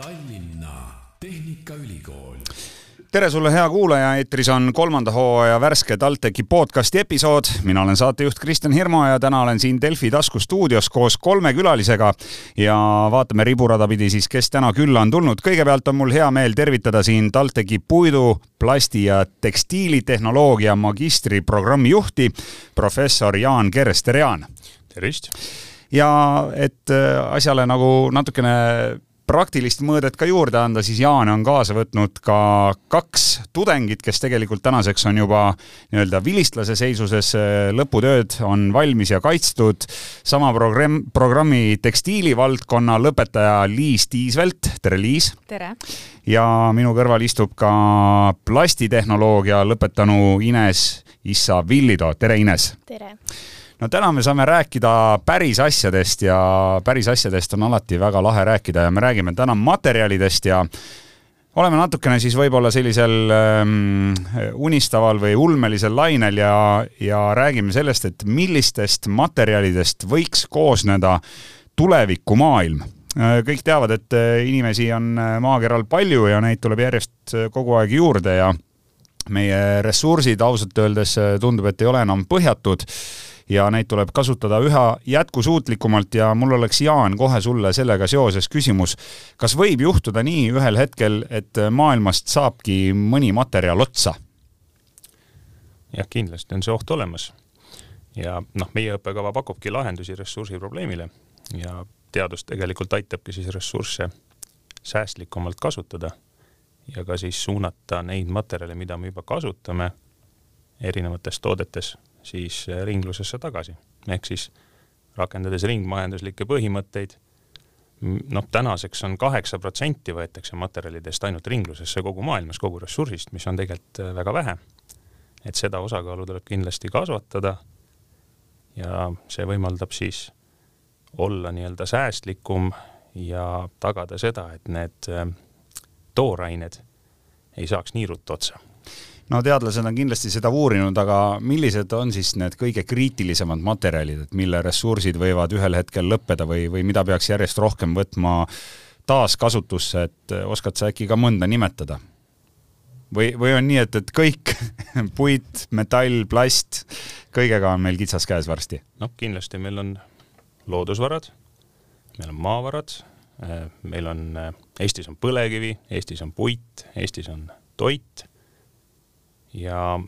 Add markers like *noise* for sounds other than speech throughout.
Tallinna Tehnikaülikool. tere sulle, hea kuulaja, eetris on kolmanda hooaja värske TalTechi podcasti episood. mina olen saatejuht Kristjan Hirmu ja täna olen siin Delfi taskustuudios koos kolme külalisega ja vaatame riburada pidi siis, kes täna külla on tulnud. kõigepealt on mul hea meel tervitada siin TalTechi puidu, plasti ja tekstiilitehnoloogia magistriprogrammi juhti, professor Jaan Keres, tere Jaan! tervist! ja et äh, asjale nagu natukene praktilist mõõdet ka juurde anda, siis Jaan on kaasa võtnud ka kaks tudengit, kes tegelikult tänaseks on juba nii-öelda vilistlase seisuses, lõputööd on valmis ja kaitstud. sama programm, programmi tekstiilivaldkonna lõpetaja Liis Tiisvelt, tere Liis! tere! ja minu kõrval istub ka plastitehnoloogia lõpetanu Ines Issa Villido, tere Ines! tere! No täna me saame rääkida päris asjadest ja päris asjadest on alati väga lahe rääkida ja me räägime täna materjalidest ja oleme natukene siis võib-olla sellisel ähm, unistaval või ulmelisel lainel ja, ja räägime sellest, et millistest materjalidest võiks koosneda tulevikumaailm. kõik teavad, et inimesi on maakeral palju ja neid tuleb järjest kogu aeg juurde ja meie ressursid ausalt öeldes tundub, et ei ole enam põhjatud ja neid tuleb kasutada üha jätkusuutlikumalt ja mul oleks, Jaan, kohe sulle sellega seoses küsimus. kas võib juhtuda nii ühel hetkel, et maailmast saabki mõni materjal otsa? jah, kindlasti on see oht olemas. ja noh, meie õppekava pakubki lahendusi ressursi probleemile ja teadus tegelikult aitabki siis ressursse säästlikumalt kasutada ja ka siis suunata neid materjale, mida me juba kasutame erinevates toodetes siis äh, ringlusesse tagasi. ehk siis rakendades ringmajanduslikke põhimõtteid, noh, tänaseks on kaheksa protsenti võetakse materjalidest ainult ringlusesse kogu maailmas, kogu ressursist, mis on tegelikult äh, väga vähe. et seda osakaalu tuleb kindlasti kasvatada ja see võimaldab siis olla nii-öelda säästlikum ja tagada seda, et need äh, toorained ei saaks nii ruttu otsa no teadlased on kindlasti seda uurinud, aga millised on siis need kõige kriitilisemad materjalid, et mille ressursid võivad ühel hetkel lõppeda või, või mida peaks järjest rohkem võtma taaskasutusse, et oskad sa äkki ka mõnda nimetada? või, või on nii, et, et kõik *laughs* puit, metall, plast, kõigega on meil kitsas käes varsti? noh, kindlasti meil on loodusvarad, meil on maavarad, meil on, Eestis on põlevkivi, Eestis on puit, Eestis on toit ja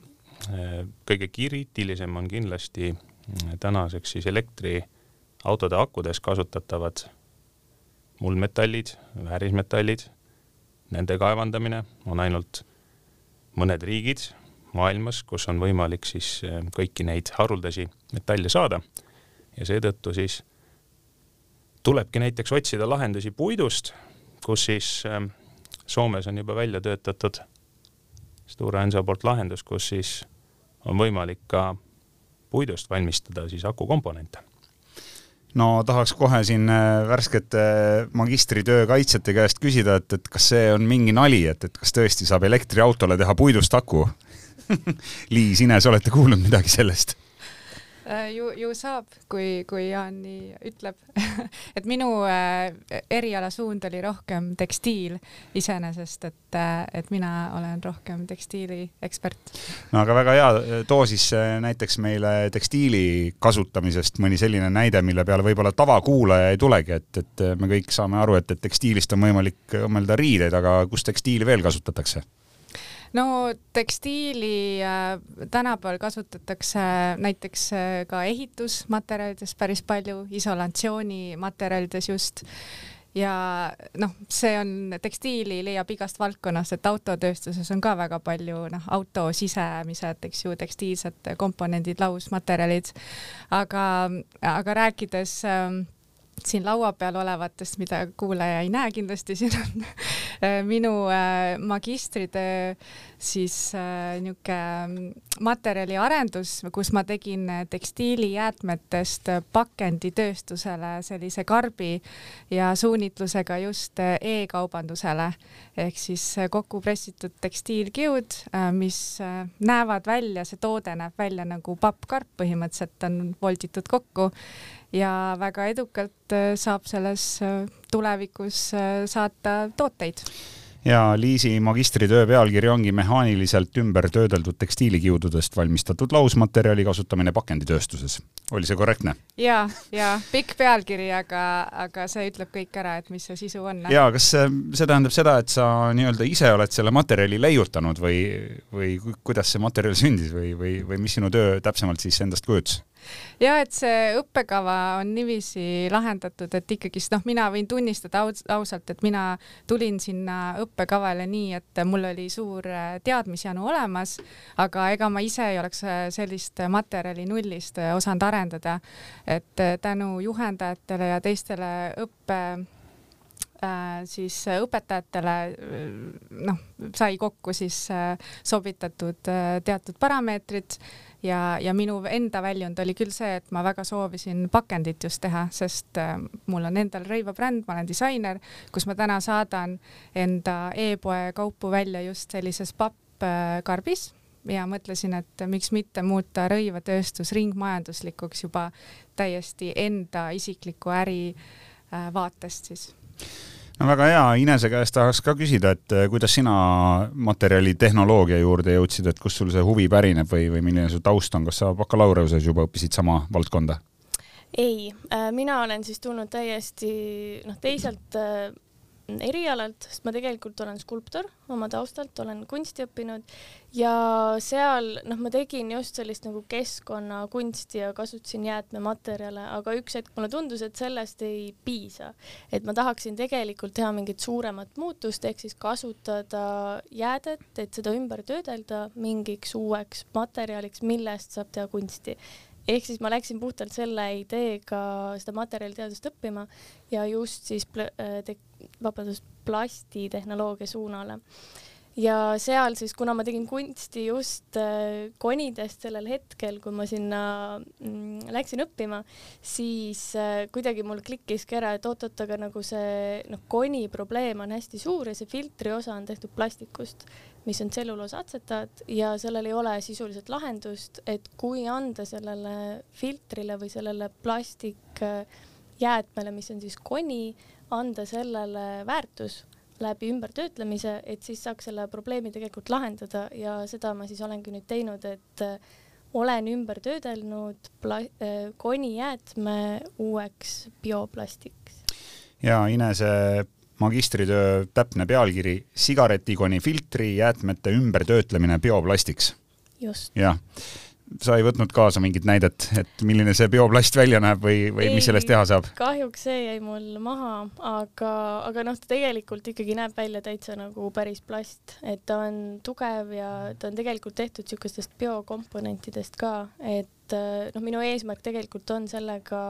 äh, kõige kriitilisem on kindlasti äh, tänaseks siis elektriautode akudes kasutatavad muldmetallid, väärismetallid, nende kaevandamine on ainult mõned riigid maailmas, kus on võimalik siis äh, kõiki neid haruldasi metalle saada. Ja seetõttu siis tulebki näiteks otsida lahendusi puidust, kus siis Soomes on juba välja töötatud Stora Enso poolt lahendus, kus siis on võimalik ka puidust valmistada siis akukomponente no tahaks kohe siin äh, värskete magistritöö kaitsjate käest küsida, et, et kas see on mingi nali, et, et kas tõesti saab elektriautole teha puidust aku *laughs* Liis, Ines, olete kuulnud midagi sellest? Äh, ju, ju saab, kui, kui Jaan nii ütleb *laughs* et minu äh, erialasuund oli rohkem tekstiil iseenesest, et äh,, et mina olen rohkem tekstiili ekspert. no aga väga hea, too siis äh, näiteks meile tekstiili kasutamisest mõni selline näide, mille peale võib-olla tavakuulaja ei tulegi, et, et me kõik saame aru, et, et tekstiilist on võimalik õmmelda riideid, aga kus tekstiili veel kasutatakse? No tekstiili äh, tänapäeval kasutatakse näiteks äh, ka ehitusmaterjalides päris palju, isolatsioonimaterjalides just. Ja noh, see on, tekstiili leiab igast valdkonnast, et autotööstuses on ka väga palju noh, auto sisemised, eks ju, tekstiilsed komponendid, lausmaterjalid, aga, aga rääkides äh, siin laua peal olevatest, mida kuulaja ei näe kindlasti, siin on äh, minu äh, magistritöö siis äh, niisugune materjaliarendus, kus ma tegin tekstiilijäätmetest pakenditööstusele sellise karbi ja suunitlusega just e-kaubandusele. Ehk siis kokku pressitud tekstiilkiud, mis näevad välja, see toode näeb välja nagu pappkarp, põhimõtteliselt on volditud kokku ja väga edukalt äh, saab selles äh, tulevikus saata tooteid ja Liisi magistritöö pealkiri ongi mehaaniliselt ümber töödeldud tekstiilikiududest valmistatud lausmaterjali kasutamine pakenditööstuses. oli see korrektne? ja, ja pikk pealkiri, aga, aga see ütleb kõik ära, et mis see sisu on. ja kas see, see tähendab seda, et sa nii-öelda ise oled selle materjali leiutanud või, või kuidas see materjal sündis või, või, või mis sinu töö täpsemalt siis endast kujutas? Ja et see õppekava on niiviisi lahendatud, et ikkagist noh, mina võin tunnistada aus, ausalt, et mina tulin sinna õppekavale nii, et mul oli suur äh, teadmisjanu olemas, aga ega ma ise ei oleks äh, sellist materjali nullist äh, osanud arendada. et tänu juhendajatele ja teistele õppe siis õpetajatele noh, sai kokku siis sobitatud teatud parameetrid ja, ja minu enda väljund oli küll see, et ma väga soovisin pakendit just teha, sest äh, mul on endal rõivabränd, ma olen disainer, kus ma täna saadan enda e-poe kaupu välja just sellises pappkarbis ja mõtlesin, et miks mitte muuta rõivatööstus ringmajanduslikuks juba täiesti enda isikliku äri äh, vaatest siis no väga hea, Inese käest tahaks ka küsida, et eh, kuidas sina materjalitehnoloogia juurde jõudsid, et kust sul see huvi pärineb või, või milline su taust on, kas sa bakalaureusas juba õppisid sama valdkonda? ei, äh, mina olen siis tulnud täiesti noh, teiselt äh, erialalt, sest ma tegelikult olen skulptor oma taustalt, olen kunsti õppinud ja seal noh, ma tegin just sellist nagu keskkonnakunsti ja kasutasin jäätmematerjale, aga üks hetk mulle tundus, et sellest ei piisa. et ma tahaksin tegelikult teha mingit suuremat muutust, ehk siis kasutada jäädet, et seda ümber töödelda mingiks uueks materjaliks, millest saab teha kunsti ehk siis ma läksin puhtalt selle ideega seda materjaliteadust õppima ja just siis äh, vabandust, plastitehnoloogia suunale. Ja seal siis, kuna ma tegin kunsti just äh, konidest sellel hetkel, kui ma sinna mm, läksin õppima, siis äh, kuidagi mul klikkiski ära, et oot-oot, aga nagu see noh, koni probleem on hästi suur ja see filtri osa on tehtud plastikust mis on tselluloosaatsetaat ja sellel ei ole sisuliselt lahendust, et kui anda sellele filtrile või sellele plastikjäätmele, mis on siis koni, anda sellele väärtus läbi ümbertöötlemise, et siis saaks selle probleemi tegelikult lahendada ja seda ma siis olengi nüüd teinud, et olen ümber töödelnud pla-, konijäätme uueks bioplastiks. ja Inese magistritöö täpne pealkiri Sigaretikoni filtri jäätmete ümbertöötlemine bioplastiks. jah, sa ei võtnud kaasa mingit näidet, et milline see bioplast välja näeb või, või ei, mis sellest teha saab? kahjuks see jäi mul maha, aga, aga noh, ta tegelikult ikkagi näeb välja täitsa nagu päris plast, et ta on tugev ja ta on tegelikult tehtud niisugustest biokomponentidest ka, et noh, minu eesmärk tegelikult on sellega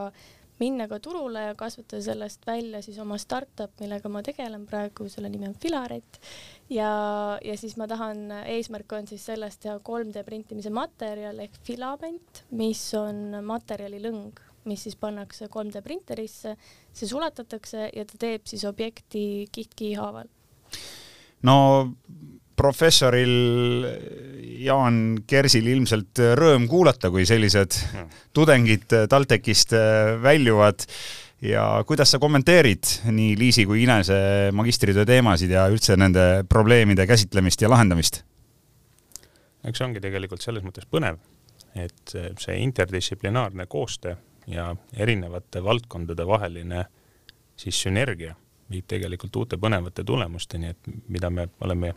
minna ka turule ja kasvatada sellest välja siis oma startup, millega ma tegelen praegu, selle nimi on Filaret. ja, ja siis ma tahan, eesmärk on siis sellest teha 3D printimise materjal ehk filament, mis on materjalilõng, mis siis pannakse 3D printerisse, see sulatatakse ja ta teeb siis objekti kiht-kihi haaval. no professoril Jaan Kersil ilmselt rõõm kuulata, kui sellised ja. tudengid TalTechist väljuvad ja kuidas sa kommenteerid nii Liisi kui Inese magistritöö teemasid ja üldse nende probleemide käsitlemist ja lahendamist? eks see ongi tegelikult selles mõttes põnev, et see interdistsiplinaarne koostöö ja erinevate valdkondade vaheline siis sünergia viib tegelikult uute põnevate tulemusteni, et mida me oleme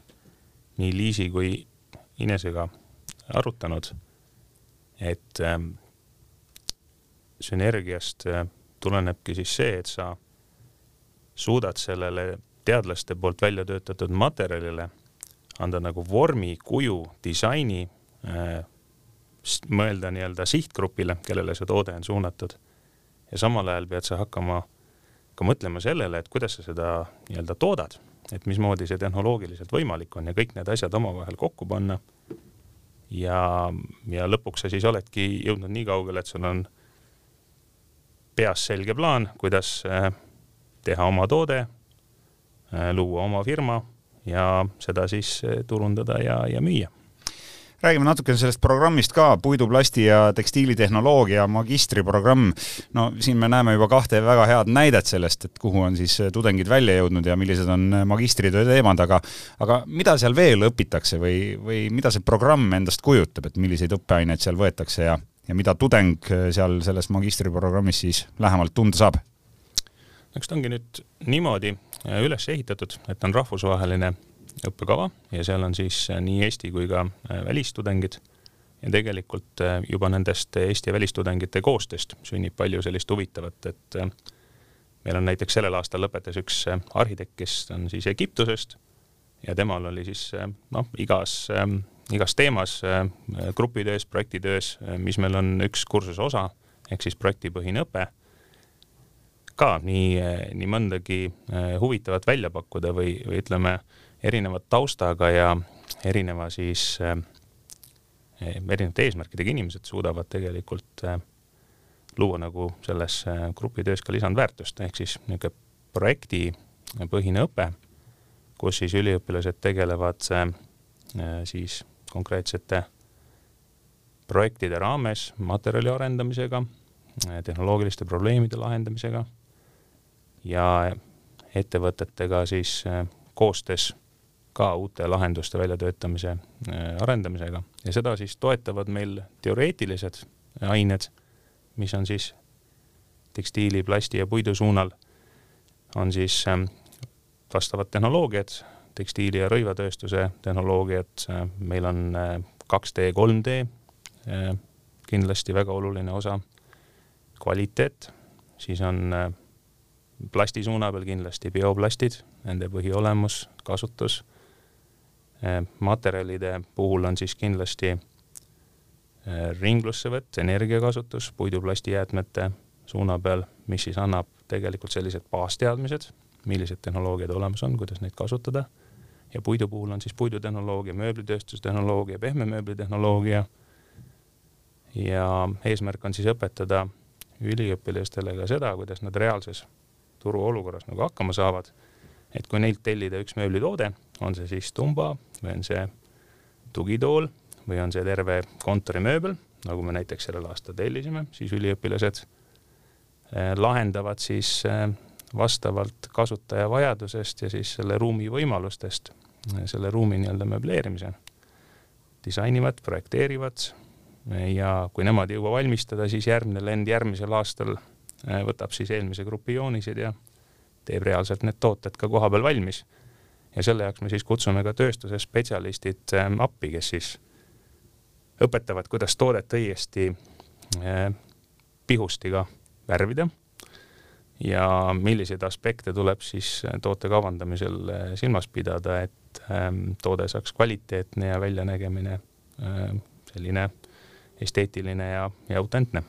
nii Liisi kui Inesega arutanud, et ähm, sünergiast äh, tulenebki siis see, et sa suudad sellele teadlaste poolt välja töötatud materjalile anda nagu vormi, kuju, disaini äh,, mõelda nii-öelda sihtgrupile, kellele see toode on suunatud. ja samal ajal pead sa hakkama ka mõtlema sellele, et kuidas sa seda nii-öelda toodad et mismoodi see tehnoloogiliselt võimalik on ja kõik need asjad omavahel kokku panna. ja, ja lõpuks sa siis oledki jõudnud nii kaugele, et sul on peas selge plaan, kuidas äh, teha oma toode, äh, luua oma firma ja seda siis äh, turundada ja, ja müüa räägime natukene sellest programmist ka, puidu, plasti ja tekstiilitehnoloogia magistriprogramm. no siin me näeme juba kahte väga head näidet sellest, et kuhu on siis tudengid välja jõudnud ja millised on magistritöö teemad, aga aga mida seal veel õpitakse või, või mida see programm endast kujutab, et milliseid õppeaineid seal võetakse ja, ja mida tudeng seal selles magistriprogrammis siis lähemalt tunda saab? eks ta ongi nüüd niimoodi äh, üles ehitatud, et on rahvusvaheline õppekava ja seal on siis äh, nii Eesti kui ka äh, välistudengid. Ja tegelikult juba nendest Eesti välistudengite koostööst sünnib palju sellist huvitavat, et meil on näiteks sellel aastal lõpetas üks arhitekt, kes on siis Egiptusest ja temal oli siis noh, igas, igas teemas, grupitöös, projektitöös, mis meil on üks kursuse osa, ehk siis projektipõhine õpe ka nii, nii mõndagi huvitavat välja pakkuda või, või ütleme, erinevat taustaga ja erineva siis äh,, erinevate eesmärkidega inimesed suudavad tegelikult äh, luua nagu selles äh, grupitöös ka lisandväärtust, ehk siis niisugune projektipõhine õpe, kus siis üliõpilased tegelevad äh, siis konkreetsete projektide raames materjali arendamisega, tehnoloogiliste probleemide lahendamisega ja ettevõtetega siis koostöös ka uute lahenduste väljatöötamise äh, arendamisega ja seda siis toetavad meil teoreetilised ained, mis on siis tekstiili, plasti ja puidu suunal, on siis ähm, vastavad tehnoloogiad, tekstiili- ja rõivatööstuse tehnoloogiad, äh, meil on 2D, 3D kindlasti väga oluline osa, kvaliteet, siis on plasti suuna peal kindlasti bioplastid, nende põhiolemus, kasutus. Eh, materjalide puhul on siis kindlasti eh, ringlussevõtt, energiakasutus puidu-plastijäätmete suuna peal, mis siis annab tegelikult sellised baasteadmised, millised tehnoloogiad olemas on, kuidas neid kasutada. ja puidu puhul on siis puidutehnoloogia, mööblitööstustehnoloogia, pehme mööblitehnoloogia. ja eesmärk on siis õpetada üliõpilastele ka seda, kuidas nad reaalses turuolukorras nagu hakkama saavad. Et kui neilt tellida üks mööblitoode, on see siis tumba või on see tugitool või on see terve kontorimööbel, nagu me näiteks sellel aastal tellisime, siis üliõpilased eh, lahendavad siis eh, vastavalt kasutaja vajadusest ja siis selle ruumi võimalustest eh, selle ruumi nii-öelda mööbleerimise. disainivad, projekteerivad ja kui nemad ei jõua valmistada, siis järgmine lend järgmisel aastal võtab siis eelmise grupi joonised ja teeb reaalselt need tooted ka kohapeal valmis. ja selle jaoks me siis kutsume ka tööstuse spetsialistid ähm, appi, kes siis õpetavad, kuidas toodet õiesti äh, pihustiga värvida ja milliseid aspekte tuleb siis äh, toote kavandamisel silmas pidada, et ähm, toode saaks kvaliteetne ja väljanägemine selline esteetiline ja, ja autentne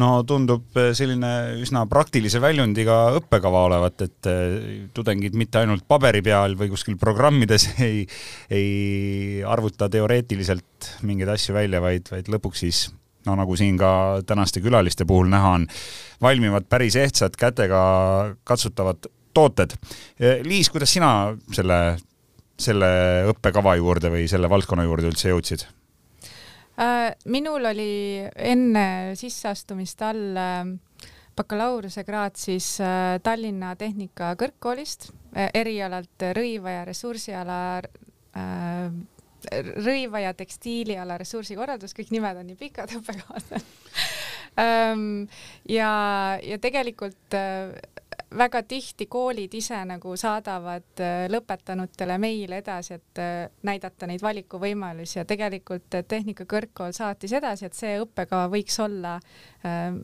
no tundub eh, selline üsna praktilise väljundiga õppekava olevat, et eh, tudengid mitte ainult paberi peal või kuskil programmides *laughs* ei, ei arvuta teoreetiliselt mingeid asju välja, vaid, vaid lõpuks siis no nagu siin ka tänaste külaliste puhul näha on, valmivad päris ehtsad kätega katsutavad tooted. Eh, Liis, kuidas sina selle, selle õppekava juurde või selle valdkonna juurde üldse jõudsid? Äh, minul oli enne sisseastumist all äh, bakalaureusekraad siis äh, Tallinna Tehnikakõrgkoolist, erialalt rõiva ja ressursiala rõiva ja tekstiiliala ressursikorraldus, kõik nimed on nii pikad *laughs* õppekavad ähm, ja, ja tegelikult väga tihti koolid ise nagu saadavad äh, lõpetanutele meile edasi, et äh, näidata neid valikuvõimalusi ja tegelikult äh, Tehnikakõrgkool saatis edasi, et see õppekava võiks olla ähm,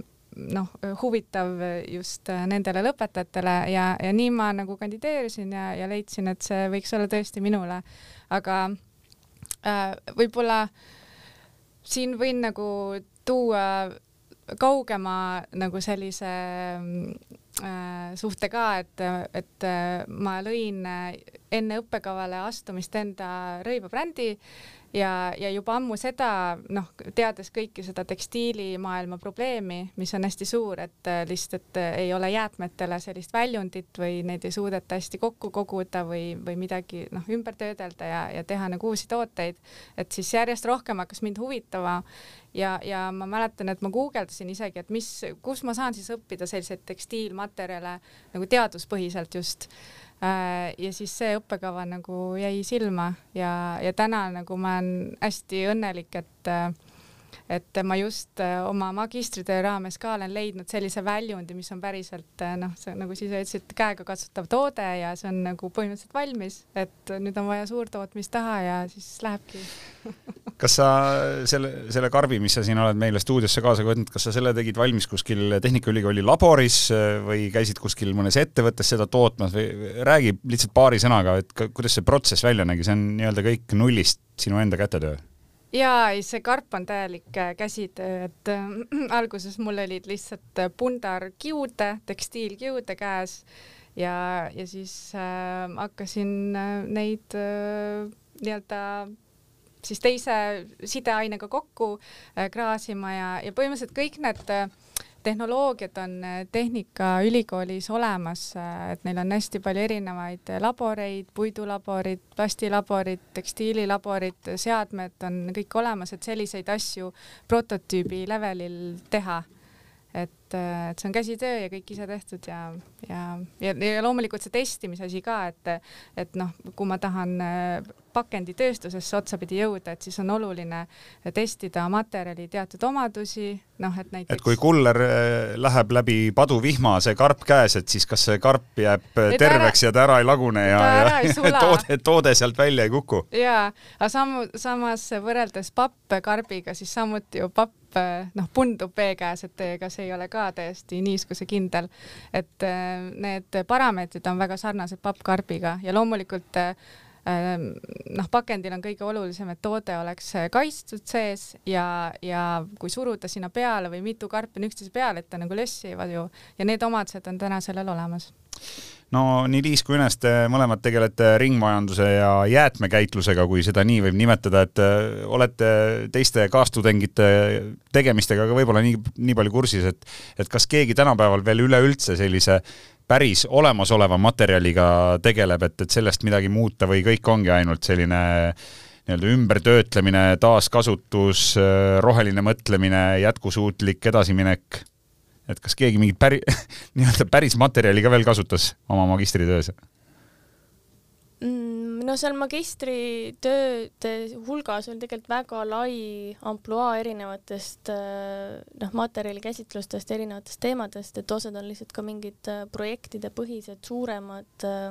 noh, huvitav just nendele lõpetajatele ja, ja nii ma nagu kandideerisin ja, ja leidsin, et see võiks olla tõesti minule. aga äh, võib-olla siin võin nagu tuua kaugema nagu sellise äh, suhte ka, et, et äh, ma lõin enne õppekavale astumist enda rõivabrändi ja, ja juba ammu seda, noh, teades kõiki seda tekstiilimaailma probleemi, mis on hästi suur, et äh, lihtsalt, et äh, ei ole jäätmetele sellist väljundit või neid ei suudeta hästi kokku koguda või, või midagi noh, ümber töödelda ja, ja teha nagu uusi tooteid, et siis järjest rohkem hakkas mind huvitama. Ja, ja ma mäletan, et ma guugeldasin isegi, et mis, kus ma saan siis õppida selliseid tekstiilmaterjale nagu teaduspõhiselt just ja siis see õppekava nagu jäi silma ja, ja täna nagu ma olen hästi õnnelik, et äh, et ma just äh, oma magistritöö raames ka olen leidnud sellise väljundi, mis on päriselt äh, noh, see nagu siis ütlesid, käegakatsutav toode ja see on nagu põhimõtteliselt valmis, et nüüd on vaja suurtootmist taha ja siis lähebki. *laughs* Kas sa selle, selle karbi, mis sa siin oled meile stuudiosse kaasa võtnud, kas sa selle tegid valmis kuskil Tehnikaülikooli laboris äh, või käisid kuskil mõnes ettevõttes seda tootmas või räägi lihtsalt paari sõnaga, et kuidas see protsess välja nägi, see on nii-öelda kõik nullist sinu enda kätetöö jaa, ei see karp on täielik äh, käsitöö, et äh, *clears throat* alguses mul olid lihtsalt äh, pundar kiude, tekstiilkiude käes ja, ja siis äh, hakkasin äh, neid äh, nii-öelda siis teise sideainega kokku äh, kraasima ja, ja põhimõtteliselt kõik need äh, tehnoloogiad on äh, Tehnikaülikoolis olemas, äh, et neil on hästi palju erinevaid laboreid, puidulaborid, plastilaborid, tekstiililaborid, seadmed on kõik olemas, et selliseid asju prototüübi levelil teha. Et, et see on käsitöö ja kõik ise tehtud ja, ja, ja, ja loomulikult see testimise asi ka, et, et noh, kui ma tahan pakenditööstusesse otsapidi jõuda, et siis on oluline testida materjali teatud omadusi, noh, et näiteks. et kui kuller äh, läheb läbi paduvihma, see karp käes, et siis kas see karp jääb et terveks ära, ja ta ära ei lagune ja, ja toode, toode sealt välja ei kuku? jaa, aga samu, samas võrreldes pappkarbiga, siis samuti ju papp noh, pundub vee käes, et ega see ei ole ka täiesti niiskusekindel. et äh, need parameetrid on väga sarnased pappkarbiga ja loomulikult äh, noh, pakendil on kõige olulisem, et toode oleks kaitstud sees ja, ja kui suruda sinna peale või mitu karpi on üksteise peale, et ta nagu lössivad ju. Ja need omadused on täna sellel olemas no nii Liis kui Ünes, te mõlemad tegelete ringmajanduse ja jäätmekäitlusega, kui seda nii võib nimetada, et äh, olete teiste kaastudengite tegemistega ka võib-olla nii, nii palju kursis, et et kas keegi tänapäeval veel üleüldse sellise päris olemasoleva materjaliga tegeleb, et, et sellest midagi muuta või kõik ongi ainult selline nii-öelda ümbertöötlemine, taaskasutus, roheline mõtlemine, jätkusuutlik edasiminek et kas keegi mingit päri-, *laughs* nii-öelda päris materjali ka veel kasutas oma magistritöös? Mm, no seal magistritööde hulgas oli tegelikult väga lai ampluaa erinevatest äh, noh, materjalikäsitlustest, erinevatest teemadest, et osad on lihtsalt ka mingid äh, projektide põhised suuremad äh,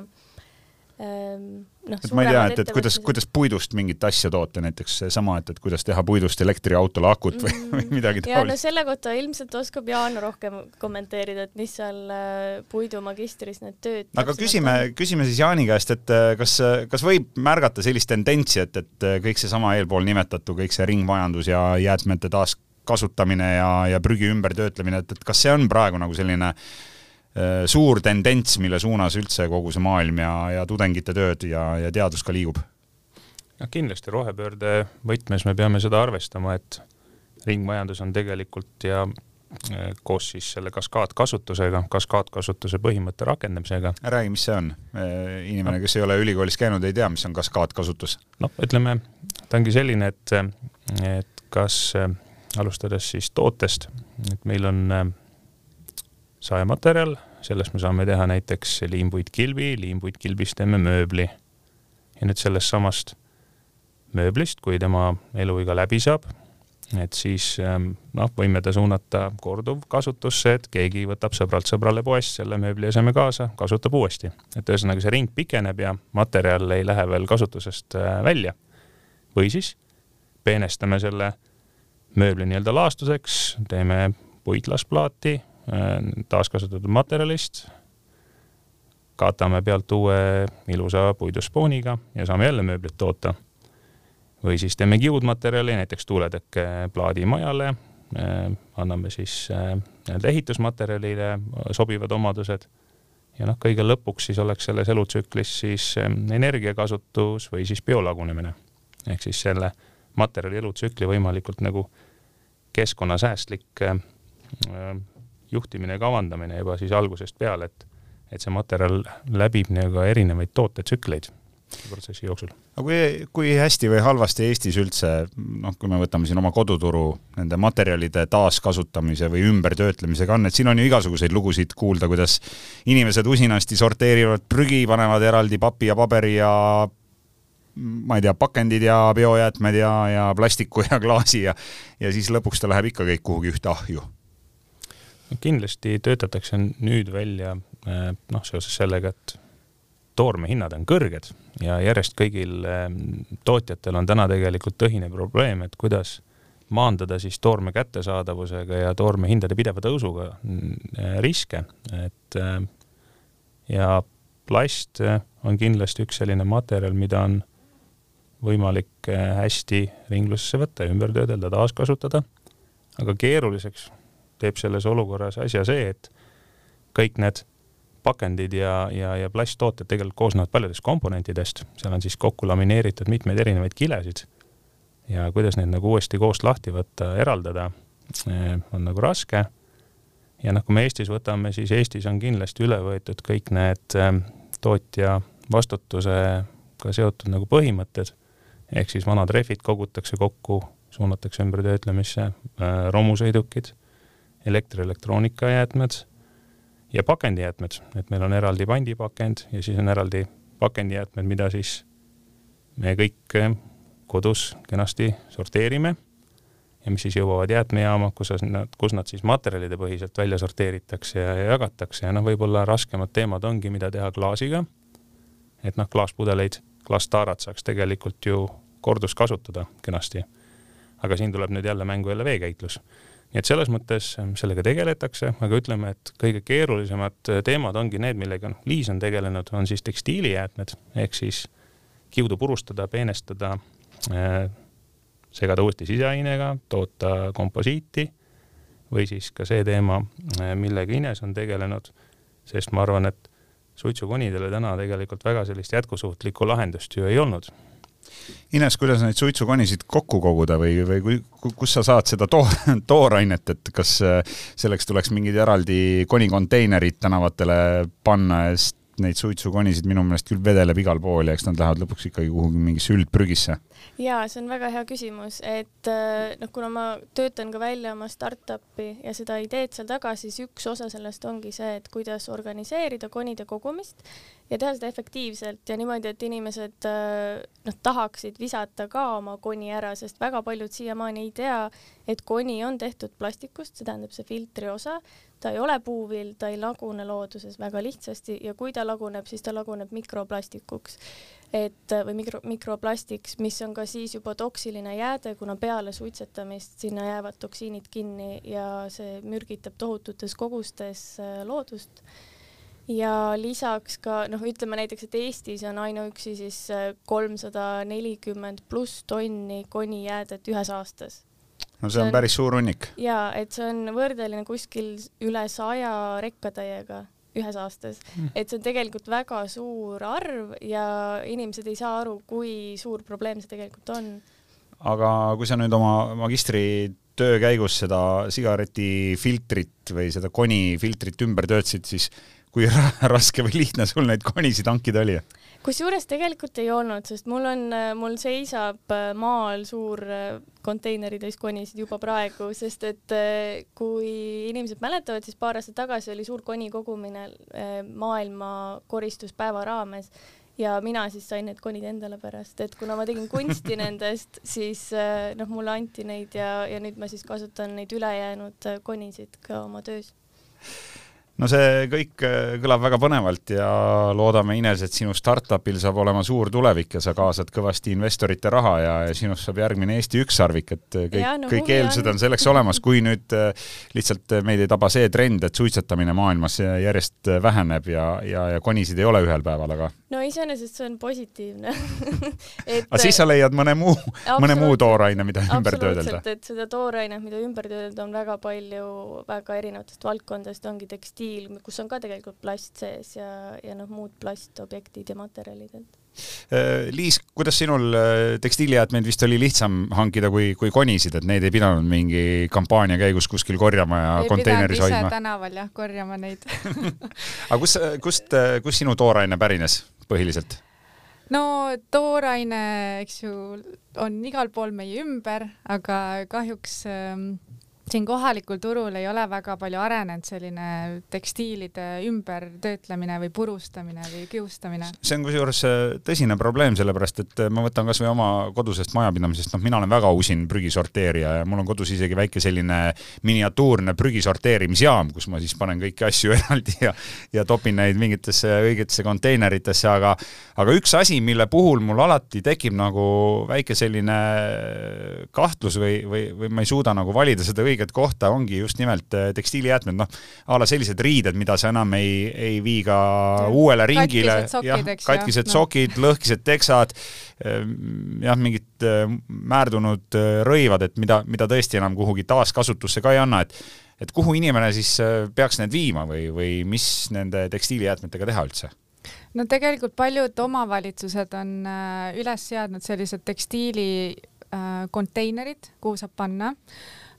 noh, et ma ei tea, et, et kuidas, kuidas puidust mingit asja toota, näiteks seesama, et, et kuidas teha puidust elektriautole akut või, mm, või midagi taolist. ja no selle kohta ilmselt oskab Jaan rohkem kommenteerida, et mis seal äh, puidumagistris need tööd aga küsime, küsime siis Jaani käest, et äh, kas, kas võib märgata sellist tendentsi, et, et äh, kõik seesama eelpool nimetatu, kõik see ringmajandus ja jäätmete taaskasutamine ja, ja prügi ümbertöötlemine, et, et kas see on praegu nagu selline äh, Äh, suur tendents, mille suunas üldse kogu see maailm ja, ja tudengite tööd ja, ja teadus ka liigub? noh, kindlasti rohepöörde võtmes me peame seda arvestama, et ringmajandus on tegelikult ja äh, koos siis selle kaskaadkasutusega, kaskaadkasutuse põhimõtte rakendamisega. räägi, mis see on? Äh, inimene, kes ei ole ülikoolis käinud, ei tea, mis on kaskaadkasutus. noh, ütleme, ta ongi selline, et, et kas alustades siis tootest, et meil on saematerjal, sellest me saame teha näiteks liimpuitkilbi, liimpuitkilbist teeme mööbli. ja nüüd sellest samast mööblist, kui tema eluiga läbi saab, et siis ähm, noh, võime ta suunata korduvkasutusse, et keegi võtab sõbralt sõbrale poest selle mööblieseme kaasa, kasutab uuesti. et ühesõnaga see ring pikeneb ja materjal ei lähe veel kasutusest äh, välja. või siis peenestame selle mööbli nii-öelda laastuseks, teeme puitlasplaati, taaskasutatud materjalist, katame pealt uue ilusa puiduspooniga ja saame jälle mööblit toota. või siis teeme kiudmaterjali, näiteks tuuletekke plaadimajale, äh, anname siis äh, nii-öelda ehitusmaterjalile sobivad omadused ja noh, kõige lõpuks siis oleks selles elutsüklis siis energiakasutus või siis biolagunemine. ehk siis selle materjali elutsükli võimalikult nagu keskkonnasäästlik äh, juhtimine ja kavandamine juba siis algusest peale, et et see materjal läbib nii-öelda erinevaid tootetsükleid protsessi jooksul. aga kui, kui hästi või halvasti Eestis üldse, noh, kui me võtame siin oma koduturu nende materjalide taaskasutamise või ümbertöötlemisega on, et siin on ju igasuguseid lugusid kuulda, kuidas inimesed usinasti sorteerivad prügi, panevad eraldi papi ja paberi ja ma ei tea, pakendid ja biojäätmed ja, ja plastiku ja *laughs* klaasi ja ja siis lõpuks ta läheb ikka kõik kuhugi ühte ahju. Kindlasti töötatakse nüüd välja eh, noh, seoses sellega, et toormehinnad on kõrged ja järjest kõigil ehm, tootjatel on täna tegelikult tõhine probleem, et kuidas maandada siis toorme kättesaadavusega ja toorme hindade pideva tõusuga mm, riske, et ehm, ja plast on kindlasti üks selline materjal, mida on võimalik hästi ringlusesse võtta, ümber töödelda, taaskasutada, aga keeruliseks teeb selles olukorras asja see, et kõik need pakendid ja, ja, ja plasttooted tegelikult koosnevad paljudest komponentidest, seal on siis kokku lamineeritud mitmeid erinevaid kilesid. Ja kuidas neid nagu uuesti koost lahti võtta, eraldada, eh, on nagu raske. ja noh, kui me Eestis võtame, siis Eestis on kindlasti üle võetud kõik need eh, tootja vastutusega seotud nagu põhimõtted, ehk siis vanad rehvid kogutakse kokku, suunatakse ümbertöötlemisse, eh, romusõidukid, elektrielektroonikajäätmed ja pakendijäätmed, et meil on eraldi pandipakend ja siis on eraldi pakendijäätmed, mida siis me kõik eh, kodus kenasti sorteerime ja mis siis jõuavad jäätmejaama, kus nad, kus nad siis materjalide põhiselt välja sorteeritakse ja, ja jagatakse ja noh, võib-olla raskemad teemad ongi, mida teha klaasiga. et noh, klaaspudeleid, klaastaarat saaks tegelikult ju korduskasutada kenasti. aga siin tuleb nüüd jälle mängu jälle veekäitlus nii et selles mõttes ähm, sellega tegeletakse, aga ütleme, et kõige keerulisemad äh, teemad ongi need, millega noh, Liis on tegelenud, on siis tekstiilijäätmed. Ehk siis kiudu purustada, peenestada äh,, segada uuesti siseainega, toota komposiiti või siis ka see teema, äh, millega Ines on tegelenud, sest ma arvan, et suitsukonidele täna tegelikult väga sellist jätkusuutlikku lahendust ju ei olnud Ines, kuidas neid suitsukonisid kokku koguda või, või kus sa saad seda toor, *laughs* toorainet, et kas äh, selleks tuleks mingid eraldi konikonteinerid tänavatele panna, sest neid suitsukonisid minu meelest küll vedeleb igal pool ja eks nad lähevad lõpuks ikkagi kuhugi mingisse üldprügisse. jaa, see on väga hea küsimus, et äh, noh, kuna ma töötan ka välja oma startup'i ja seda ideed seal taga, siis üks osa sellest ongi see, et kuidas organiseerida konide kogumist ja teha seda efektiivselt ja niimoodi, et inimesed äh, noh, tahaksid visata ka oma koni ära, sest väga paljud siiamaani ei tea, et koni on tehtud plastikust, see tähendab see filtri osa, ta ei ole puuvill, ta ei lagune looduses väga lihtsasti ja kui ta laguneb, siis ta laguneb mikroplastikuks. et või mikro, mikroplastiks, mis on ka siis juba toksiline jääde, kuna peale suitsetamist sinna jäävad toksiinid kinni ja see mürgitab tohututes kogustes äh, loodust ja lisaks ka noh, ütleme näiteks, et Eestis on ainuüksi siis äh, kolmsada nelikümmend pluss tonni konijäädet ühes aastas. No see on, on päris suur hunnik. jaa, et see on võrdeline kuskil üle saja rekkatäiega ühes aastas mm., et see on tegelikult väga suur arv ja inimesed ei saa aru, kui suur probleem see tegelikult on. aga kui sa nüüd oma magistritöö käigus seda sigaretifiltrit või seda konifiltrit ümber töötasid, siis kui raske või lihtne sul neid konisid hankida oli? kusjuures tegelikult ei olnud, sest mul on, mul seisab äh, maal suur äh, konteineritäis konisid juba praegu, sest et äh, kui inimesed mäletavad, siis paar aastat tagasi oli suur koni kogumine maailma koristuspäeva raames. Ja mina siis sain need konid endale pärast, et kuna ma tegin kunsti *laughs* nendest, siis noh, mulle anti neid ja, ja nüüd ma siis kasutan neid ülejäänud konisid ka oma töös no see kõik äh, kõlab väga põnevalt ja loodame, Ines, et sinu startupil saab olema suur tulevik ja sa kaasad kõvasti investorite raha ja, ja sinust saab järgmine Eesti ükssarvik, et kõik, no, kõik eeldused on selleks olemas, kui nüüd äh, lihtsalt meid ei taba see trend, et suitsetamine maailmas järjest väheneb ja, ja, ja konisid ei ole ühel päeval, aga *laughs* no iseenesest see on positiivne *laughs* et aga siis sa leiad mõne muu, mõne muu tooraine, mida ümber töödelda? et seda toorainet, mida ümber töödelda, on väga palju väga erinevatest valdkondadest, ongi tekstiil, kus on ka tegelikult plast sees ja, ja noh, muud plastobjektid ja materjalid, et äh, Liis, kuidas sinul äh, tekstiilijäätmeid vist oli lihtsam hankida kui, kui konisid, et neid ei pidanud mingi kampaania käigus kuskil korjama ja ei konteineris hoidma? tänaval jah, korjama neid *laughs* aga kus, kust, kust sinu tooraine pärines? Põhiliselt? no tooraine, eks ju, on igal pool meie ümber, aga kahjuks ähm, siin kohalikul turul ei ole väga palju arenenud selline tekstiilide ümbertöötlemine või purustamine või kiustamine. see on kusjuures äh, tõsine probleem, sellepärast et äh, ma võtan kasvõi oma kodusest majapidamisest, noh, mina olen väga usin prügisorteerija ja mul on kodus isegi väike selline miniatuurne prügisorteerimisjaam, kus ma siis panen kõiki asju *laughs* eraldi ja ja topin neid mingitesse õigetesse konteineritesse, aga aga üks asi, mille puhul mul alati tekib nagu väike selline kahtlus või, või, või ma ei suuda nagu valida seda õiget õiget kohta ongi just nimelt äh, tekstiilijäätmed, noh, a la sellised riided, mida sa enam ei, ei vii ka uuele ringile, jah, katkised sokid no., lõhkised teksad, ähm, jah, mingid äh, määrdunud äh, rõivad, et mida, mida tõesti enam kuhugi taaskasutusse ka ei anna, et et kuhu inimene siis peaks need viima või, või mis nende tekstiilijäätmetega teha üldse? no tegelikult paljud omavalitsused on üles seadnud sellised tekstiili konteinerid, kuhu saab panna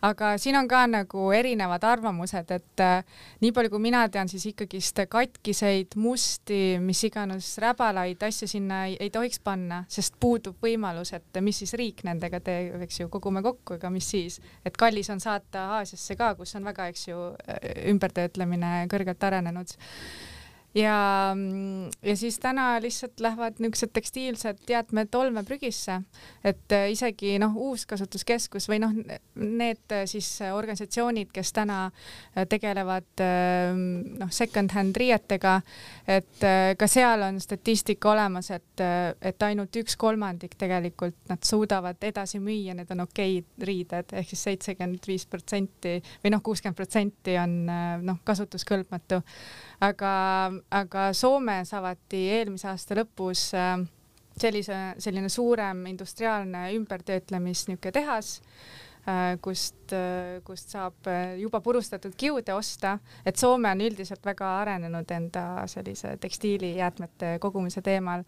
aga siin on ka nagu erinevad arvamused, et äh, nii palju, kui mina tean, siis ikkagist katkiseid, musti, mis iganes räbalaid asju sinna ei, ei tohiks panna, sest puudub võimalus, et mis siis riik nendega teeb, eks ju, kogume kokku, ega mis siis, et kallis on saata Aasiasse ka, kus on väga, eks ju, ümbertöötlemine kõrgelt arenenud ja, ja siis täna lihtsalt lähevad niisugused tekstiilsed jäätmed olmeprügisse, et äh, isegi noh, uuskasutuskeskus või noh, need äh, siis organisatsioonid, kes täna äh, tegelevad noh, second-hand riietega, et ka seal on statistika olemas, et, et ainult üks kolmandik tegelikult nad suudavad edasi müüa, need on okeid riided ehk siis seitsekümmend viis protsenti või noh, kuuskümmend protsenti on noh, kasutuskõlbmatu aga, aga Soomes avati eelmise aasta lõpus äh, sellise, selline suurem industriaalne ümbertöötlemis niisugune tehas äh,, kust, äh, kust saab juba purustatud kiude osta, et Soome on üldiselt väga arenenud enda sellise tekstiilijäätmete kogumise teemal.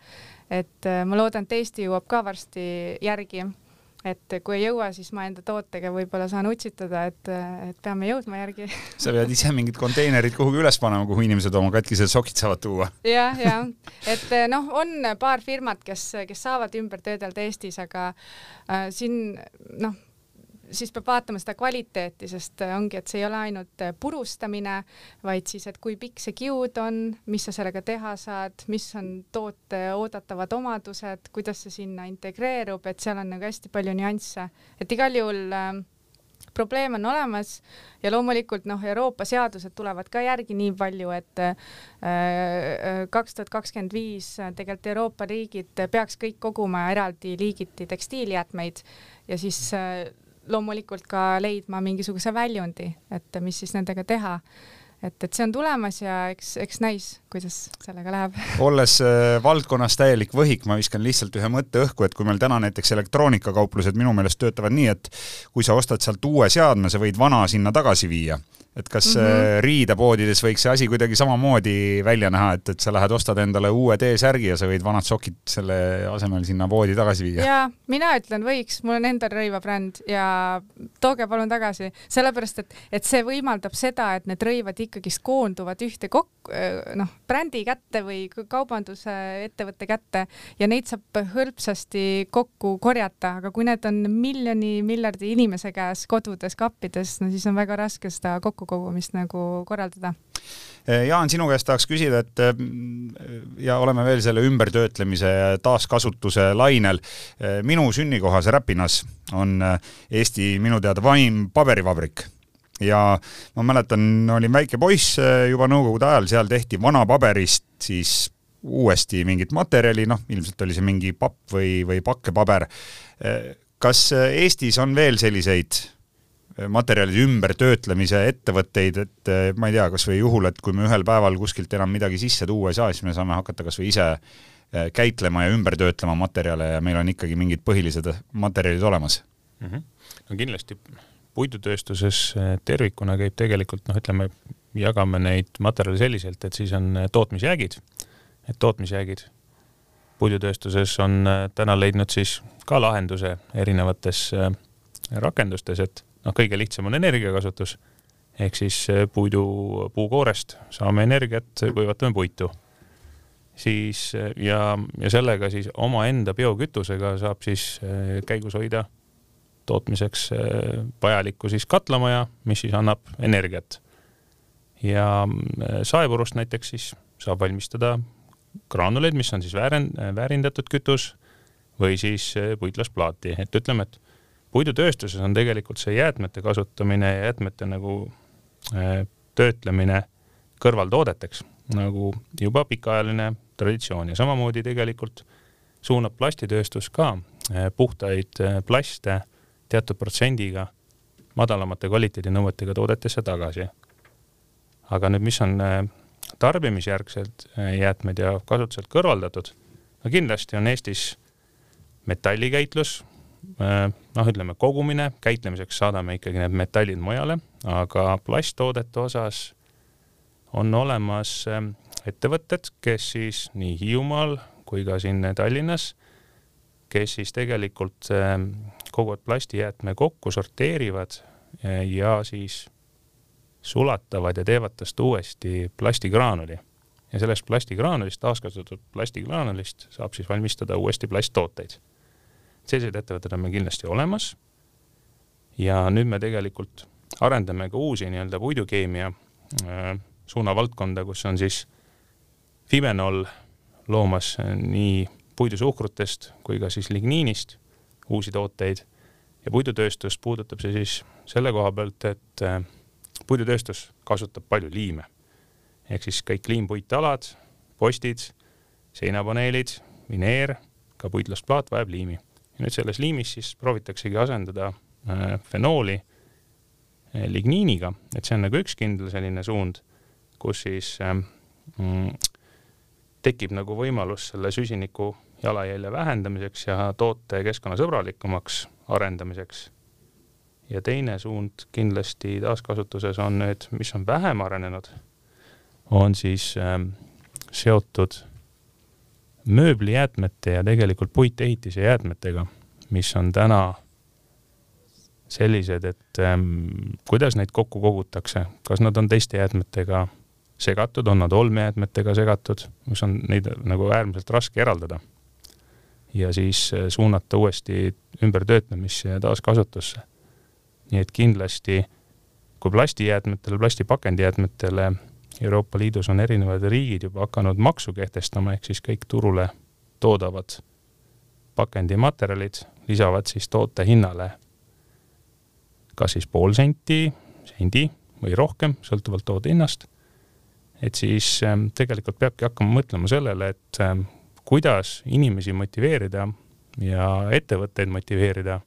et ma loodan, et Eesti jõuab ka varsti järgi et kui ei jõua, siis ma enda tootega võib-olla saan utsitada, et, et peame jõudma järgi. sa pead ise mingid konteinerid kuhugi üles panema, kuhu inimesed oma katkised sokid saavad tuua ja,. jah, jah, et noh, on paar firmat, kes, kes saavad ümber töödelda Eestis, aga äh, siin noh siis peab vaatama seda kvaliteeti, sest ongi, et see ei ole ainult purustamine, vaid siis, et kui pikk see kiud on, mis sa sellega teha saad, mis on toote oodatavad omadused, kuidas see sinna integreerub, et seal on nagu hästi palju nüansse, et igal juhul äh, probleem on olemas ja loomulikult noh, Euroopa seadused tulevad ka järgi nii palju, et äh, äh, kaks tuhat kakskümmend viis tegelikult Euroopa riigid peaks kõik koguma eraldi liigiti tekstiilijäätmeid ja siis loomulikult ka leidma mingisuguse väljundi, et mis siis nendega teha. Et, et see on tulemas ja eks, eks näis, kuidas sellega läheb. *laughs* olles äh, valdkonnas täielik võhik, ma viskan lihtsalt ühe mõtte õhku, et kui meil täna näiteks elektroonikakauplused minu meelest töötavad nii, et kui sa ostad sealt uue seadme, sa võid vana sinna tagasi viia et kas mm -hmm. riidepoodides võiks see asi kuidagi samamoodi välja näha, et, et sa lähed, ostad endale uue T-särgi ja sa võid vanad sokid selle asemel sinna poodi tagasi viia? jaa, mina ütlen võiks, mul on endal rõivabränd ja tooge palun tagasi, sellepärast et, et see võimaldab seda, et need rõivad ikkagist koonduvad ühte kokku, noh, brändi kätte või kaubanduse ettevõtte kätte ja neid saab hõlpsasti kokku korjata, aga kui need on miljoni, miljardi inimese käes kodudes, kappides, no siis on väga raske seda kokku kokkukogumist nagu korraldada. Eh, Jaan, sinu käest tahaks küsida, et eh, ja oleme veel selle ümbertöötlemise ja taaskasutuse lainel. Eh, minu sünnikohas Räpinas on Eesti minu teada vaim paberivabrik ja ma mäletan, olin väike poiss juba nõukogude ajal, seal tehti vanapaberist siis uuesti mingit materjali, noh, ilmselt oli see mingi papp või, või pakkepaber. kas Eestis on veel selliseid materjalide ümbertöötlemise ettevõtteid, et ma ei tea, kas või juhul, et kui me ühel päeval kuskilt enam midagi sisse tuua ei saa, siis me saame hakata kas või ise käitlema ja ümber töötlema materjale ja meil on ikkagi mingid põhilised materjalid olemas mm. -hmm. no kindlasti puidutööstuses eh, tervikuna käib tegelikult noh, ütleme, jagame neid materjale selliselt, et siis on tootmisjäägid, et tootmisjäägid puidutööstuses on täna leidnud siis ka lahenduse erinevates rakendustes, et noh, kõige lihtsam on energiakasutus ehk siis eh, puidu, puukoorest saame energiat, kuivatame puitu. siis eh, ja, ja sellega siis omaenda biokütusega saab siis eh, käigus hoida tootmiseks vajalikku siis katlamaja, mis siis annab energiat. ja saepurust näiteks siis saab valmistada graanuleid, mis on siis väärend-, väärindatud kütus või siis puitlasplaati, et ütleme, et puidutööstuses on tegelikult see jäätmete kasutamine ja jäätmete nagu äh, töötlemine kõrvaltoodeteks nagu juba pikaajaline traditsioon ja samamoodi tegelikult suunab plastitööstus ka äh, puhtaid äh, plaste teatud protsendiga madalamate kvaliteedinõuetega toodetesse tagasi. aga nüüd, mis on äh, tarbimisjärgselt äh, jäätmed ja kasutuselt kõrvaldatud, no kindlasti on Eestis metallikäitlus, Äh, noh, ütleme kogumine, käitlemiseks saadame ikkagi need metallid mujale, aga plasttoodete osas on olemas ähm, ettevõtted, kes siis nii Hiiumaal kui ka siin Tallinnas, kes siis tegelikult ähm, koguvad plastijäätme kokku, sorteerivad äh, ja siis sulatavad ja teevad tast uuesti plastigraanuli. ja sellest plastigraanulist, taaskasutatud plastigraanulist saab siis valmistada uuesti plasttooteid sellised ettevõtted on meil kindlasti olemas. ja nüüd me tegelikult arendame ka uusi nii-öelda puidukeemia äh, suunavaldkonda, kus on siis Fibenol loomas nii puidusuhkrutest kui ka siis ligniinist uusi tooteid. Ja puidutööstus puudutab see siis selle koha pealt, et äh, puidutööstus kasutab palju liime. ehk siis kõik liimpuitalad, postid, seinapaneelid, vineer, ka puitlasplaat vajab liimi. Nüüd selles liimis siis proovitaksegi asendada äh, fenooli äh, ligniiniga, et see on nagu üks kindel selline suund, kus siis mm, tekib nagu võimalus selle süsiniku jalajälje vähendamiseks ja toote keskkonnasõbralikumaks arendamiseks. ja teine suund kindlasti taaskasutuses on nüüd, mis on vähem arenenud, on siis ähm, seotud mööblijäätmete ja tegelikult puitehitise jäätmetega, mis on täna sellised, et ähm, kuidas neid kokku kogutakse, kas nad on teiste jäätmetega segatud, on nad olmejäätmetega segatud, mis on neid nagu äärmiselt raske eraldada. Ja siis äh, suunata uuesti ümbertöötlemisse ja taaskasutusse. nii et kindlasti, kui plastijäätmetele, plastipakendijäätmetele Euroopa Liidus on erinevad riigid juba hakanud maksu kehtestama, ehk siis kõik turule toodavad pakendimaterjalid lisavad siis toote hinnale kas siis pool senti, sendi või rohkem, sõltuvalt toode hinnast. et siis ähm, tegelikult peabki hakkama mõtlema sellele, et ähm, kuidas inimesi motiveerida ja ettevõtteid motiveerida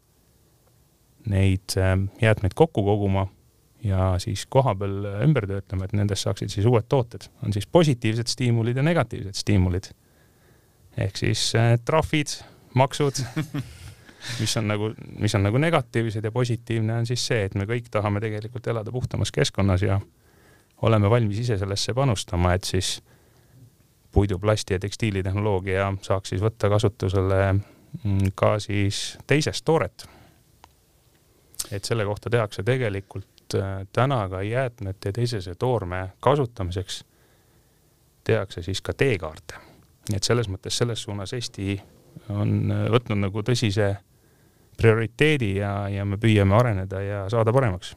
neid ähm, jäätmeid kokku koguma ja siis kohapeal ümber töötlema, et nendest saaksid siis uued tooted. on siis positiivsed stiimulid ja negatiivsed stiimulid. ehk siis äh, trahvid, maksud *laughs* mis on nagu, mis on nagu negatiivsed ja positiivne on siis see, et me kõik tahame tegelikult elada puhtamas keskkonnas ja oleme valmis ise sellesse panustama, et siis puidu, plasti ja tekstiilitehnoloogia saaks siis võtta kasutusele mm, ka siis teisest tooret. et selle kohta tehakse tegelikult Äh, täna ka jäätmete teisese toorme kasutamiseks tehakse siis ka teekaarte. nii et selles mõttes selles suunas Eesti on äh, võtnud nagu tõsise prioriteedi ja, ja me püüame areneda ja saada paremaks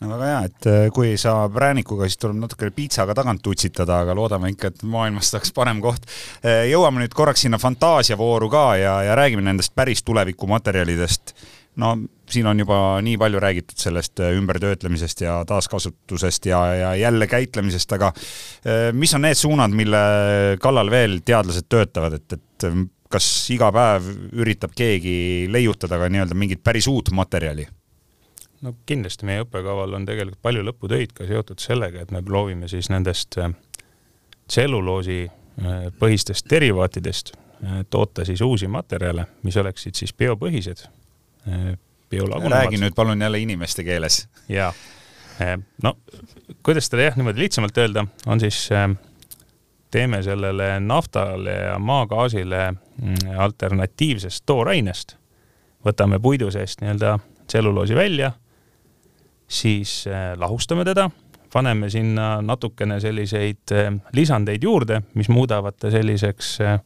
no väga hea, et äh, kui saab räänikuga, siis tuleb natukene piitsaga tagant tutsitada, aga loodame ikka, et maailmast saaks parem koht. jõuame nüüd korraks sinna fantaasiavooru ka ja, ja räägime nendest päris tulevikumaterjalidest no siin on juba nii palju räägitud sellest äh, ümbertöötlemisest ja taaskasutusest ja, ja jälle käitlemisest, aga äh, mis on need suunad, mille kallal veel teadlased töötavad, et, et äh, kas iga päev üritab keegi leiutada ka nii-öelda mingit päris uut materjali? No kindlasti meie õppekaval on tegelikult palju lõputöid ka seotud sellega, et me proovime siis nendest äh, tselluloosi äh, põhistest derivaatidest äh, toota siis uusi materjale, mis oleksid siis biopõhised, biolagunevad. räägi nüüd palun jälle inimeste keeles. jaa, no kuidas seda jah, niimoodi lihtsamalt öelda, on siis teeme sellele naftale ja maagaasile mm, alternatiivsest toorainest, võtame puidu seest nii-öelda tselluloosi välja siis äh, lahustame teda, paneme sinna natukene selliseid äh, lisandeid juurde, mis muudavad ta selliseks äh,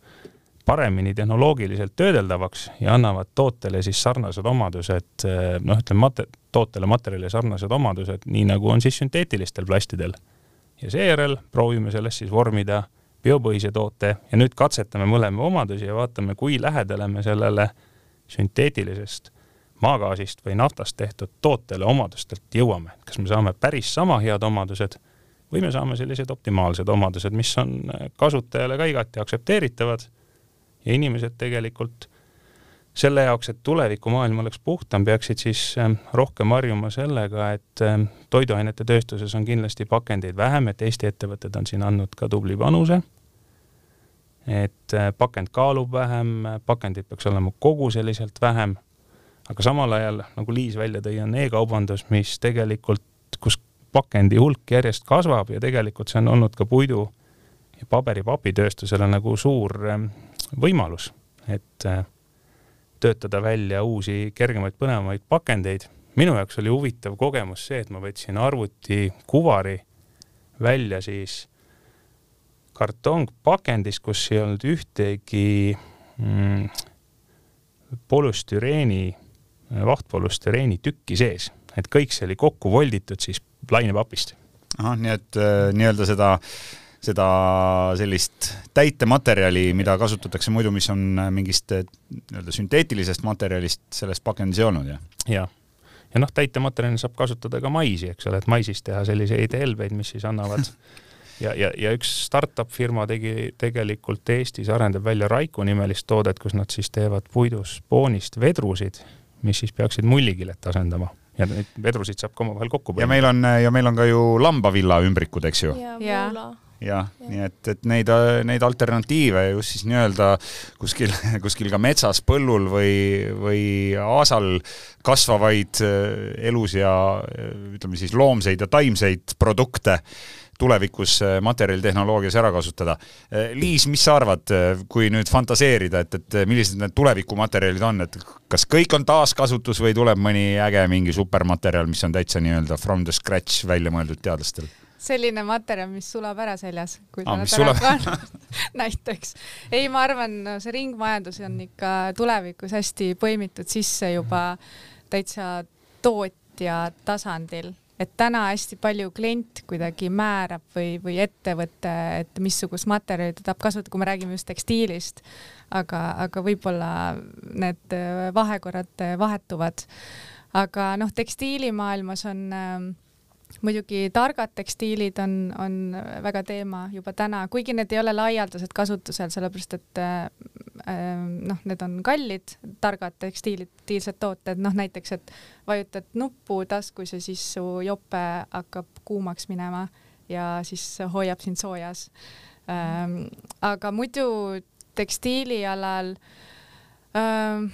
paremini tehnoloogiliselt töödeldavaks ja annavad tootele siis sarnased omadused, noh, ütleme mate-, tootele materjalile sarnased omadused, nii nagu on siis sünteetilistel plastidel. ja seejärel proovime sellest siis vormida biopõhise toote ja nüüd katsetame mõlema omadusi ja vaatame, kui lähedale me sellele sünteetilisest maagaasist või naftast tehtud tootele omadustelt jõuame, kas me saame päris sama head omadused või me saame sellised optimaalsed omadused, mis on kasutajale ka igati aktsepteeritavad ja inimesed tegelikult selle jaoks, et tulevikumaailm oleks puhtam, peaksid siis ähm, rohkem harjuma sellega, et ähm, toiduainete tööstuses on kindlasti pakendeid vähem, et Eesti ettevõtted on siin andnud ka tubli panuse, et äh, pakend kaalub vähem, pakendit peaks olema koguseliselt vähem aga samal ajal, nagu Liis välja tõi, on e-kaubandus, mis tegelikult, kus pakendi hulk järjest kasvab ja tegelikult see on olnud ka puidu ja paberi-papitööstusele nagu suur ähm, võimalus, et äh, töötada välja uusi kergemaid, põnevamaid pakendeid. minu jaoks oli huvitav kogemus see, et ma võtsin arvutikuvari välja siis kartongpakendis, kus ei olnud ühtegi mm, polüstüreeni vahtpolüstereeni tükki sees, et kõik see oli kokku volditud siis lainepapist. ahah, nii et äh, nii-öelda seda seda sellist täitematerjali, mida kasutatakse muidu, mis on äh, mingist äh, nii-öelda sünteetilisest materjalist, selles pakendis ei olnud, jah? jah. ja noh, täitematerjalina saab kasutada ka maisi, eks ole, et maisist teha selliseid helbeid, mis siis annavad *laughs* ja, ja, ja üks startup firma tegi tegelikult Eestis, arendab välja Raiku nimelist toodet, kus nad siis teevad puidust spoonist vedrusid mis siis peaksid mullikilet asendama ja neid vedrusid saab ka omavahel kokku panna. ja meil on, ja meil on ka ju lambavilla ümbrikud, eks ju? ja, jah, nii et, et neid, neid alternatiive just siis nii-öelda kuskil, *laughs* kuskil ka metsas, põllul või, või aasal kasvavaid äh, elus ja ütleme siis loomseid ja taimseid produkte tulevikus äh, materjalitehnoloogias ära kasutada. Äh, Liis, mis sa arvad, äh, kui nüüd fantaseerida, et, et millised need tulevikumaterjalid on, et kas kõik on taaskasutus või tuleb mõni äge mingi supermaterjal, mis on täitsa nii-öelda from the scratch välja mõeldud teadlastel? selline materjal, mis sulab ära seljas, kui ah, ta ära sulab... *laughs* näiteks. ei, ma arvan, see ringmajandus on ikka tulevikus hästi põimitud sisse juba täitsa tootja tasandil et täna hästi palju klient kuidagi määrab või, või ettevõte, et missugust materjali ta tahab kasutada, kui me räägime just tekstiilist, aga, aga võib-olla need vahekorrad vahetuvad. aga noh, tekstiilimaailmas on äh, muidugi targad tekstiilid on, on väga teema juba täna, kuigi need ei ole laialdaselt kasutusel, sellepärast et äh, noh, need on kallid, targad tekstiilid, tekstiilsed tooted, noh näiteks, et vajutad nuppu taskus ja siis su jope hakkab kuumaks minema ja siis hoiab sind soojas ähm,. aga muidu tekstiilialal ähm,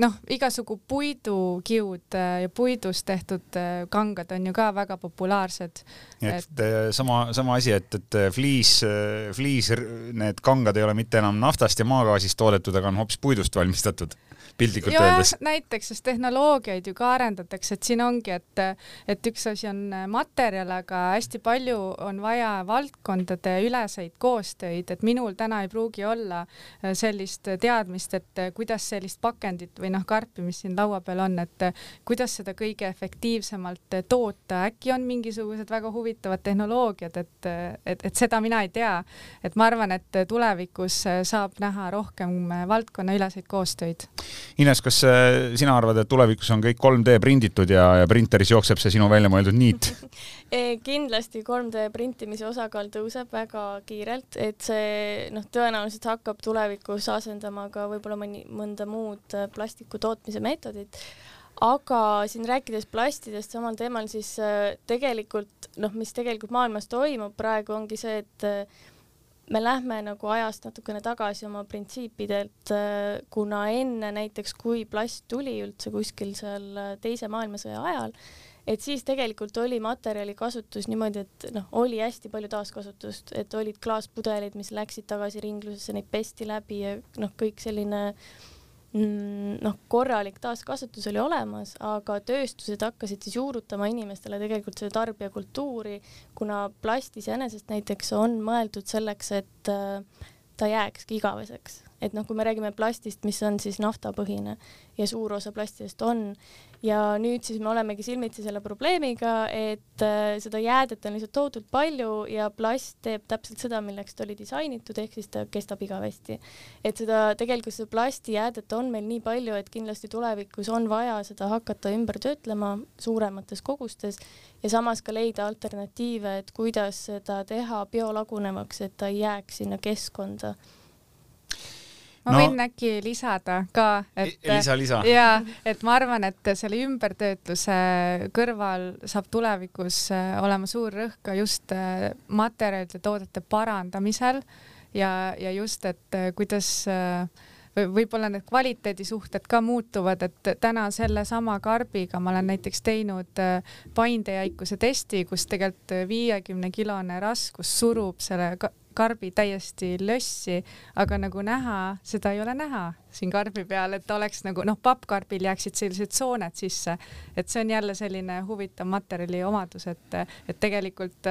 noh, igasugu puidukiud äh, ja puidust tehtud äh, kangad on ju ka väga populaarsed. et, et äh, sama, sama asi, et, et fliis, fliis, need kangad ei ole mitte enam naftast ja maagaasist toodetud, aga on hoopis puidust valmistatud piltlikult öeldes. näiteks, sest tehnoloogiaid ju ka arendatakse, et siin ongi, et, et üks asi on materjal, aga hästi palju on vaja valdkondade üleseid koostöid, et minul täna ei pruugi olla äh, sellist teadmist, et äh, kuidas sellist pakendit või noh, karpi, mis siin laua peal on, et äh, kuidas seda kõige efektiivsemalt toota, äkki on mingisugused väga huvitavad tehnoloogiad, et, et, et seda mina ei tea. et ma arvan, et tulevikus saab näha rohkem valdkonnaüleseid koostöid Ines, kas äh, sina arvad, et tulevikus on kõik 3D prinditud ja, ja printeris jookseb see sinu välja mõeldud niit *laughs* kindlasti 3D printimise osakaal tõuseb väga kiirelt, et see noh, tõenäoliselt hakkab tulevikus asendama ka võib-olla mõni, mõnda muud äh, plastiku tootmise meetodit. Aga siin rääkides plastidest samal teemal, siis äh, tegelikult noh, mis tegelikult maailmas toimub praegu, ongi see, et me lähme nagu ajast natukene tagasi oma printsiipidelt, äh, kuna enne näiteks, kui plast tuli üldse kuskil seal Teise maailmasõja ajal, et siis tegelikult oli materjali kasutus niimoodi, et noh, oli hästi palju taaskasutust, et olid klaaspudelid, mis läksid tagasi ringlusesse, neid pesti läbi ja noh, kõik selline äh, noh, korralik taaskasutus oli olemas, aga tööstused hakkasid siis juurutama inimestele tegelikult seda tarbijakultuuri, kuna plast iseenesest näiteks on mõeldud selleks, et äh, ta jääkski igaveseks. Et noh, kui me räägime plastist, mis on siis naftapõhine ja suur osa plastidest on ja nüüd siis me olemegi silmitsi selle probleemiga, et äh, seda jäädet on lihtsalt tohutult palju ja plast teeb täpselt seda, milleks ta oli disainitud, ehk siis ta kestab igavesti. et seda tegelikult seda plastijäädet on meil nii palju, et kindlasti tulevikus on vaja seda hakata ümber töötlema suuremates kogustes ja samas ka leida alternatiive, et kuidas seda teha biolagunevaks, et ta ei jääks sinna keskkonda ma no, võin äkki lisada ka, et lisa, lisa. ja et ma arvan, et selle ümbertöötluse kõrval saab tulevikus äh, olema suur rõhk ka just äh, materjalide, toodete parandamisel ja, ja just, et äh, kuidas või võib-olla need kvaliteedisuhted ka muutuvad, et täna sellesama karbiga ma olen näiteks teinud paindejaikuse testi, kus tegelikult viiekümne kilone raskus surub selle karbi täiesti lössi, aga nagu näha, seda ei ole näha siin karbi peal, et oleks nagu noh, pappkarbil jääksid sellised sooned sisse, et see on jälle selline huvitav materjali omadus, et, et tegelikult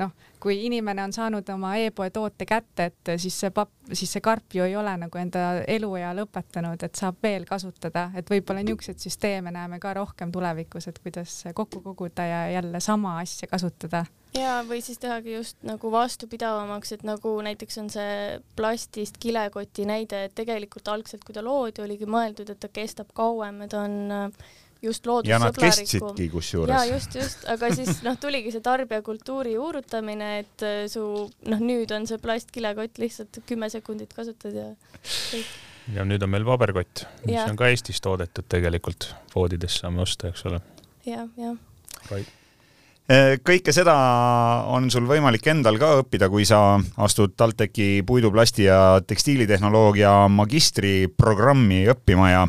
noh, kui inimene on saanud oma e-poe toote kätte, et siis see papp, siis see karp ju ei ole nagu enda eluea lõpetanud, et saab veel kasutada, et võib-olla niisuguseid süsteeme näeme ka rohkem tulevikus, et kuidas kokku koguda ja jälle sama asja kasutada. Ja, või siis tehagi just nagu vastupidavamaks, et nagu näiteks on see plastist kilekoti näide, et tegelikult algselt, kui ta loodi, oligi mõeldud, et ta kestab kauem ja ta on äh, just ja nad kestsidki kusjuures. ja just, just, aga siis noh, tuligi see tarbijakultuuri juurutamine, et äh, su noh, nüüd on see plastkilekott lihtsalt kümme sekundit kasutad ja kõik ja nüüd on meil paberkott, mis ja. on ka Eestis toodetud tegelikult, poodides saame osta, eks ole ja,. jah, jah. Eh, kõike seda on sul võimalik endal ka õppida, kui sa astud TalTechi puiduplasti ja tekstiilitehnoloogia magistriprogrammi õppima ja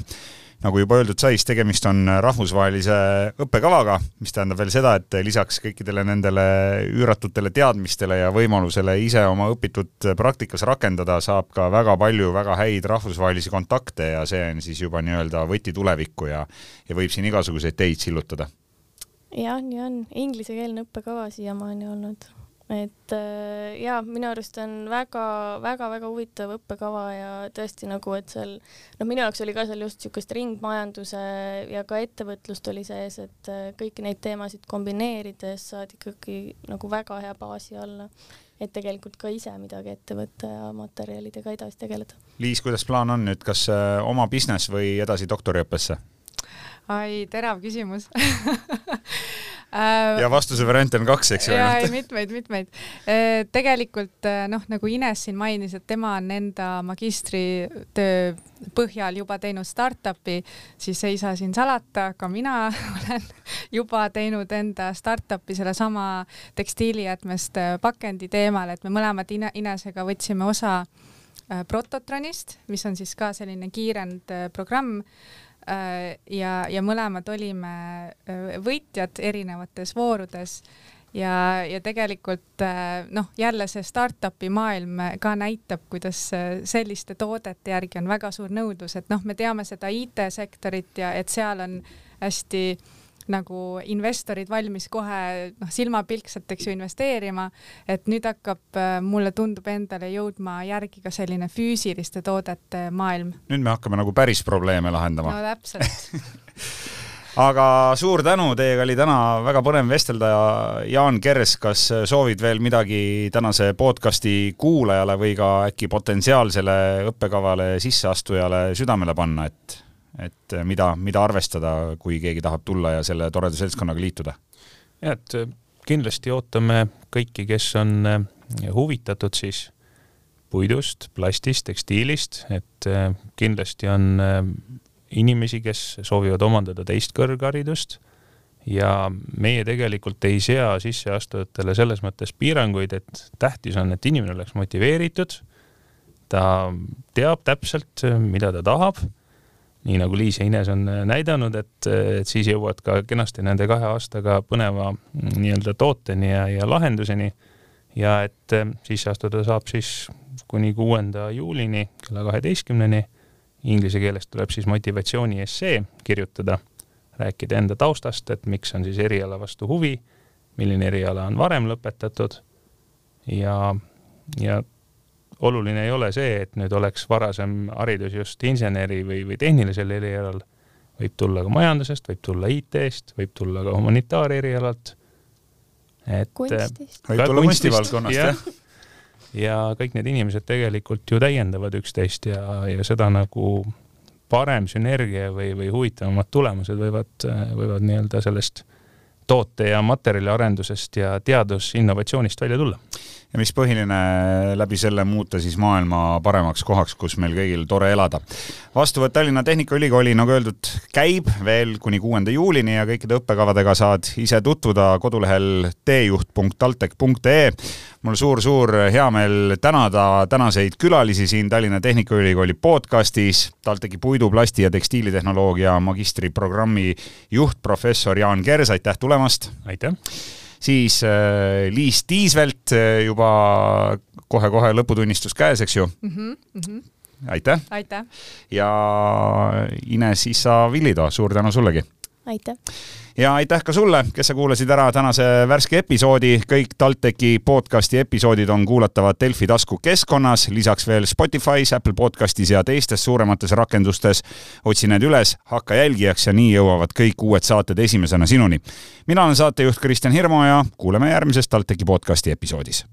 nagu juba öeldud sai, siis tegemist on rahvusvahelise õppekavaga, mis tähendab veel seda, et lisaks kõikidele nendele üüratutele teadmistele ja võimalusele ise oma õpitut praktikas rakendada, saab ka väga palju väga häid rahvusvahelisi kontakte ja see on siis juba nii-öelda võti tulevikku ja ja võib siin igasuguseid teid sillutada. Jah, nii on, inglisekeelne õppekava siiamaani olnud, et äh, ja minu arust on väga-väga-väga huvitav õppekava ja tõesti nagu, et seal noh, minu jaoks oli ka seal just niisugust ringmajanduse ja ka ettevõtlust oli sees, et äh, kõiki neid teemasid kombineerides saad ikkagi nagu väga hea baasi alla et tegelikult ka ise midagi ette võtta ja materjalidega edasi tegeleda. Liis, kuidas plaan on nüüd, kas äh, oma business või edasi doktoriõppesse? Ai, terav küsimus *laughs* ja vastuse variante on kaks, eks ju? jaa, ei mitmeid, mitmeid. Äh, tegelikult äh, noh, nagu Ines siin mainis, et tema on enda magistritöö põhjal juba teinud startup'i, siis ei saa siin salata, ka mina *laughs* olen juba teinud enda startup'i sellesama tekstiilijäätmest äh, pakendi teemal, et me mõlemad Inesega võtsime osa Prototronist, mis on siis ka selline kiirend programm Äh, ja, ja mõlemad olime äh, võitjad erinevates voorudes. Ja, ja tegelikult äh, noh, jälle see startup'i maailm ka näitab, kuidas selliste toodete järgi on väga suur nõudlus, et noh, me teame seda IT-sektorit ja et seal on hästi äh, nagu investorid valmis kohe noh, silmapilkselt, eks ju, investeerima, et nüüd hakkab, äh, mulle tundub endale jõudma järgi ka selline füüsiliste toodete maailm. nüüd me hakkame nagu päris probleeme lahendama. no täpselt *laughs* aga suur tänu, teiega oli täna väga põnev vestelda ja Jaan Kers, kas soovid veel midagi tänase podcasti kuulajale või ka äkki potentsiaalsele õppekavale sisseastujale südamele panna, et et äh, mida, mida arvestada, kui keegi tahab tulla ja selle toreda seltskonnaga liituda? jah, et äh, kindlasti ootame kõiki, kes on äh, huvitatud siis puidust, plastist, tekstiilist, et kindlasti on inimesi, kes soovivad omandada teist kõrgharidust. Ja meie tegelikult ei sea sisseastujatele selles mõttes piiranguid, et tähtis on, et inimene oleks motiveeritud, ta teab täpselt, mida ta tahab, nii nagu Liis ja Ines on näidanud, et, et siis jõuad ka kenasti nende kahe aastaga põneva nii-öelda tooteni ja, ja lahenduseni. Ja et sisse astuda saab siis kuni kuuenda juulini kella kaheteistkümneni. Inglise keeles tuleb siis motivatsiooni essee kirjutada. Rääkida enda taustast, et miks on siis eriala vastu huvi, milline eriala on varem lõpetatud. Ja, ja oluline ei ole see, et nüüd oleks varasem haridus just inseneri või, või tehnilisel erialal, võib tulla ka majandusest, võib tulla IT-st, võib tulla ka humanitaarerialalt. et kunstist. võib tulla kunstivaldkonnast, jah ja kõik need inimesed tegelikult ju täiendavad üksteist ja, ja seda nagu parem sünergia või, või huvitavamad tulemused võivad, võivad nii-öelda sellest toote ja materjaliarendusest ja teadusinnovatsioonist välja tulla. ja mis põhiline, läbi selle muuta siis maailma paremaks kohaks, kus meil kõigil tore elada. vastuvõtt Tallinna Tehnikaülikooli, nagu öeldud, käib veel kuni kuuenda juulini ja kõikide õppekavadega saad ise tutvuda kodulehel teejuht.taltech.ee mul suur-suur heameel tänada tänaseid külalisi siin Tallinna Tehnikaülikooli podcastis, TalTechi puidu, plasti ja tekstiilitehnoloogia magistriprogrammi juht, professor Jaan Kers, aitäh tulemast! Aitäh! siis äh, Liis Tiisvelt äh, juba kohe-kohe lõputunnistus käes, eks ju mm? -hmm, mm -hmm. aitäh! aitäh! ja Ines Issa Villitoo, suur tänu sullegi! aitäh! Ja aitäh ka sulle, kes sa kuulasid ära tänase värske episoodi. kõik TalTechi podcasti episoodid on kuulatavad Delfi taskukeskkonnas, lisaks veel Spotify's, Apple podcastis ja teistes suuremates rakendustes. otsi need üles, hakka jälgijaks ja nii jõuavad kõik uued saated esimesena sinuni. mina olen saatejuht Kristjan Hirmu ja kuuleme järgmises TalTechi podcasti episoodis